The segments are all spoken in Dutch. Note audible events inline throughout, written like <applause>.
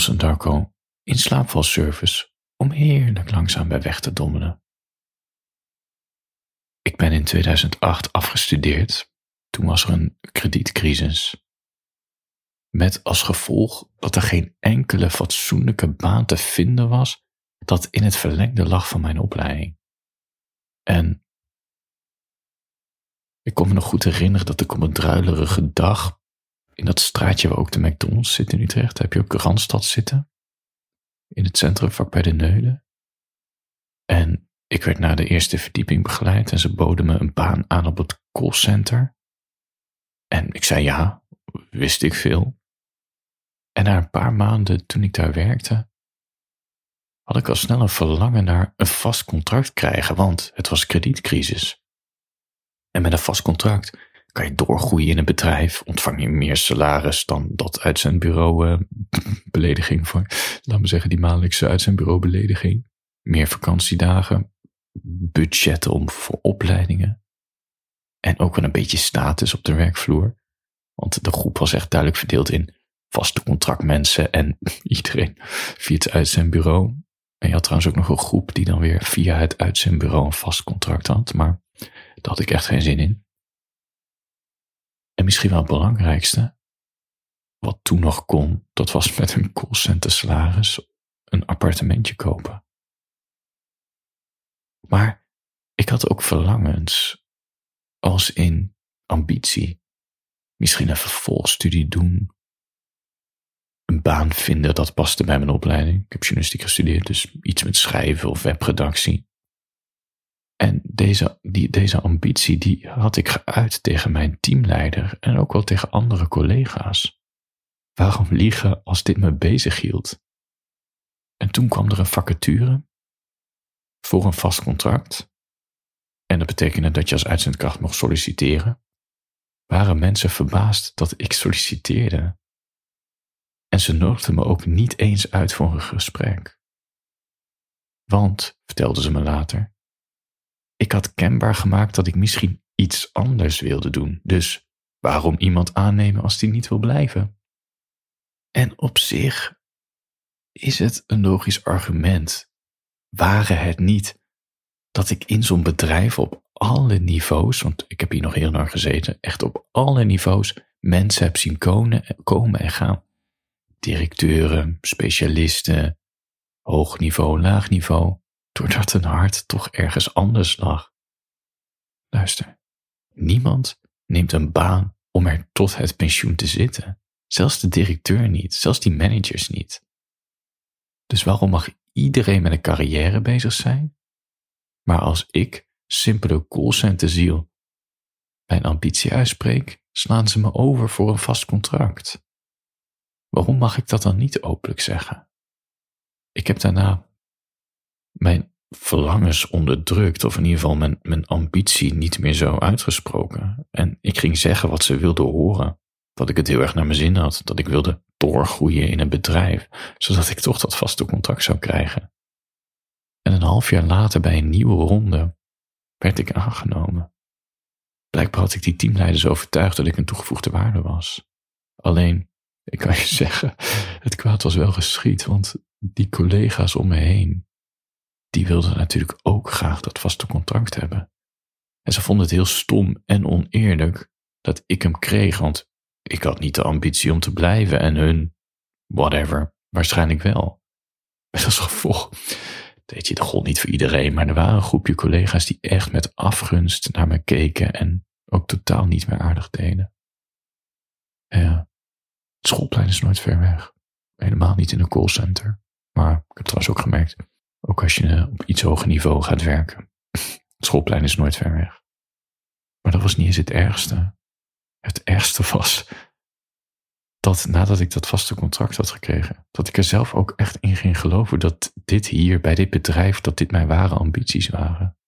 Thompson Darko in slaapvalservice om heerlijk langzaam bij weg te dommelen. Ik ben in 2008 afgestudeerd. Toen was er een kredietcrisis. Met als gevolg dat er geen enkele fatsoenlijke baan te vinden was dat in het verlengde lag van mijn opleiding. En ik kon me nog goed herinneren dat ik op een druilerige dag in dat straatje waar ook de McDonald's zit in Utrecht, heb je ook Randstad zitten. In het centrum vlak bij de Neulen. En ik werd naar de eerste verdieping begeleid en ze boden me een baan aan op het callcenter. En ik zei ja, wist ik veel. En na een paar maanden toen ik daar werkte, had ik al snel een verlangen naar een vast contract krijgen, want het was kredietcrisis. En met een vast contract kan je doorgroeien in een bedrijf, ontvang je meer salaris dan dat uit zijn bureau uh, <laughs> belediging voor, laat me zeggen, die maandelijkse uit zijn bureau belediging. Meer vakantiedagen, budgetten om voor opleidingen. En ook wel een beetje status op de werkvloer. Want de groep was echt duidelijk verdeeld in vaste contractmensen en <laughs> iedereen via het uit zijn bureau. En je had trouwens ook nog een groep die dan weer via het uit zijn bureau een vast contract had. Maar daar had ik echt geen zin in. En misschien wel het belangrijkste, wat toen nog kon, dat was met een callcenter salaris een appartementje kopen. Maar ik had ook verlangens, als in ambitie. Misschien een vervolgstudie doen. Een baan vinden, dat paste bij mijn opleiding. Ik heb journalistiek gestudeerd, dus iets met schrijven of webredactie. En deze, die, deze ambitie die had ik geuit tegen mijn teamleider en ook wel tegen andere collega's. Waarom liegen als dit me bezig hield? En toen kwam er een vacature voor een vast contract. En dat betekende dat je als uitzendkracht mocht solliciteren. Waren mensen verbaasd dat ik solliciteerde. En ze nodigden me ook niet eens uit voor een gesprek. Want, vertelden ze me later, ik had kenbaar gemaakt dat ik misschien iets anders wilde doen. Dus waarom iemand aannemen als die niet wil blijven? En op zich is het een logisch argument. Waren het niet dat ik in zo'n bedrijf op alle niveaus, want ik heb hier nog heel lang gezeten, echt op alle niveaus mensen heb zien komen en gaan. Directeuren, specialisten, hoog niveau, laag niveau doordat een hart toch ergens anders lag. Luister, niemand neemt een baan om er tot het pensioen te zitten. Zelfs de directeur niet, zelfs die managers niet. Dus waarom mag iedereen met een carrière bezig zijn? Maar als ik, simpele callcenterziel, mijn ambitie uitspreek, slaan ze me over voor een vast contract. Waarom mag ik dat dan niet openlijk zeggen? Ik heb daarna mijn verlangens onderdrukt, of in ieder geval mijn, mijn ambitie niet meer zo uitgesproken. En ik ging zeggen wat ze wilden horen. Dat ik het heel erg naar mijn zin had, dat ik wilde doorgroeien in een bedrijf, zodat ik toch dat vaste contract zou krijgen. En een half jaar later, bij een nieuwe ronde, werd ik aangenomen. Blijkbaar had ik die teamleiders overtuigd dat ik een toegevoegde waarde was. Alleen, ik kan je <laughs> zeggen, het kwaad was wel geschied, want die collega's om me heen, die wilden natuurlijk ook graag dat vaste contract hebben. En ze vonden het heel stom en oneerlijk dat ik hem kreeg, want ik had niet de ambitie om te blijven en hun, whatever, waarschijnlijk wel. Met als gevolg, deed je, de god niet voor iedereen, maar er waren een groepje collega's die echt met afgunst naar me keken en ook totaal niet meer aardig deden. Het schoolplein is nooit ver weg. Helemaal niet in een callcenter. Maar ik heb trouwens ook gemerkt, ook als je op iets hoger niveau gaat werken. Het schoolplein is nooit ver weg. Maar dat was niet eens het ergste. Het ergste was dat nadat ik dat vaste contract had gekregen, dat ik er zelf ook echt in ging geloven dat dit hier bij dit bedrijf, dat dit mijn ware ambities waren.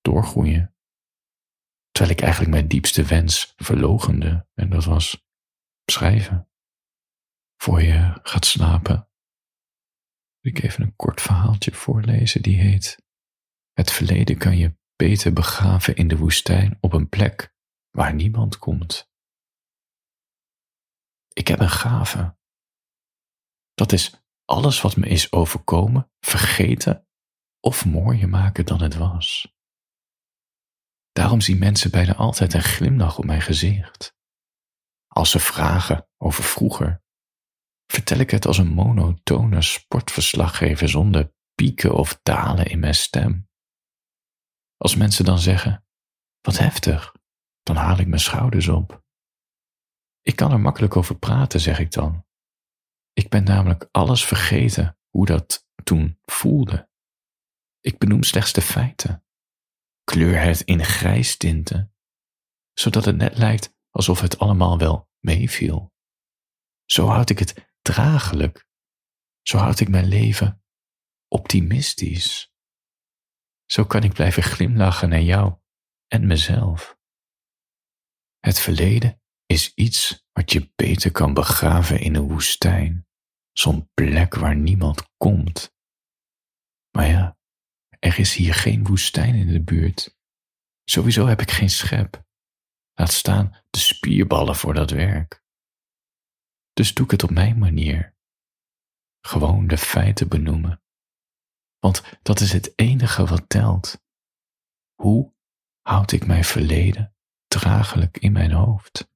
Doorgroeien. Terwijl ik eigenlijk mijn diepste wens verlogende en dat was schrijven. Voor je gaat slapen ik even een kort verhaaltje voorlezen die heet Het verleden kan je beter begraven in de woestijn op een plek waar niemand komt. Ik heb een gave. Dat is alles wat me is overkomen, vergeten of mooier maken dan het was. Daarom zien mensen bijna altijd een glimlach op mijn gezicht. Als ze vragen over vroeger, vertel ik het als een monotone sportverslaggever zonder pieken of dalen in mijn stem. Als mensen dan zeggen, wat heftig, dan haal ik mijn schouders op. Ik kan er makkelijk over praten, zeg ik dan. Ik ben namelijk alles vergeten hoe dat toen voelde. Ik benoem slechts de feiten. Kleur het in grijs tinten, zodat het net lijkt alsof het allemaal wel meeviel. Zo houd ik het draaglijk. Zo houd ik mijn leven optimistisch. Zo kan ik blijven glimlachen naar jou en mezelf. Het verleden is iets wat je beter kan begraven in een woestijn, zo'n plek waar niemand komt. Maar ja, er is hier geen woestijn in de buurt. Sowieso heb ik geen schep. Laat staan de spierballen voor dat werk. Dus doe ik het op mijn manier. Gewoon de feiten benoemen. Want dat is het enige wat telt. Hoe houd ik mijn verleden draaglijk in mijn hoofd?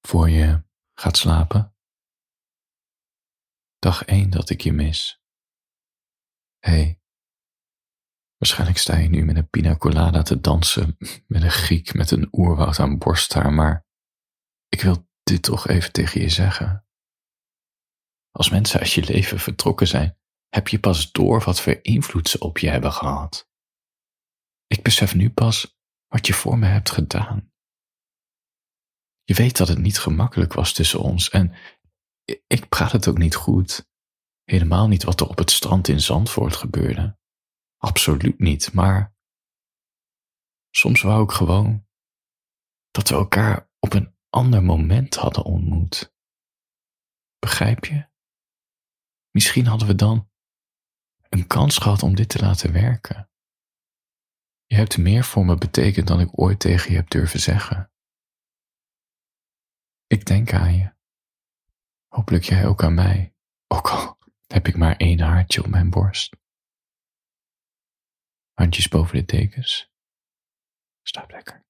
Voor je gaat slapen. Dag 1 dat ik je mis. hey, waarschijnlijk sta je nu met een pina colada te dansen <laughs> met een Griek met een oerwoud aan borsthaar, maar ik wil dit toch even tegen je zeggen. Als mensen uit je leven vertrokken zijn, heb je pas door wat voor invloed ze op je hebben gehad. Ik besef nu pas wat je voor me hebt gedaan. Je weet dat het niet gemakkelijk was tussen ons en ik praat het ook niet goed. Helemaal niet wat er op het strand in Zandvoort gebeurde. Absoluut niet, maar soms wou ik gewoon dat we elkaar op een ander moment hadden ontmoet. Begrijp je? Misschien hadden we dan een kans gehad om dit te laten werken. Je hebt meer voor me betekend dan ik ooit tegen je heb durven zeggen. Ik denk aan je. Hopelijk jij ook aan mij, ook al heb ik maar één haartje op mijn borst. Handjes boven de dekens. Slaap lekker.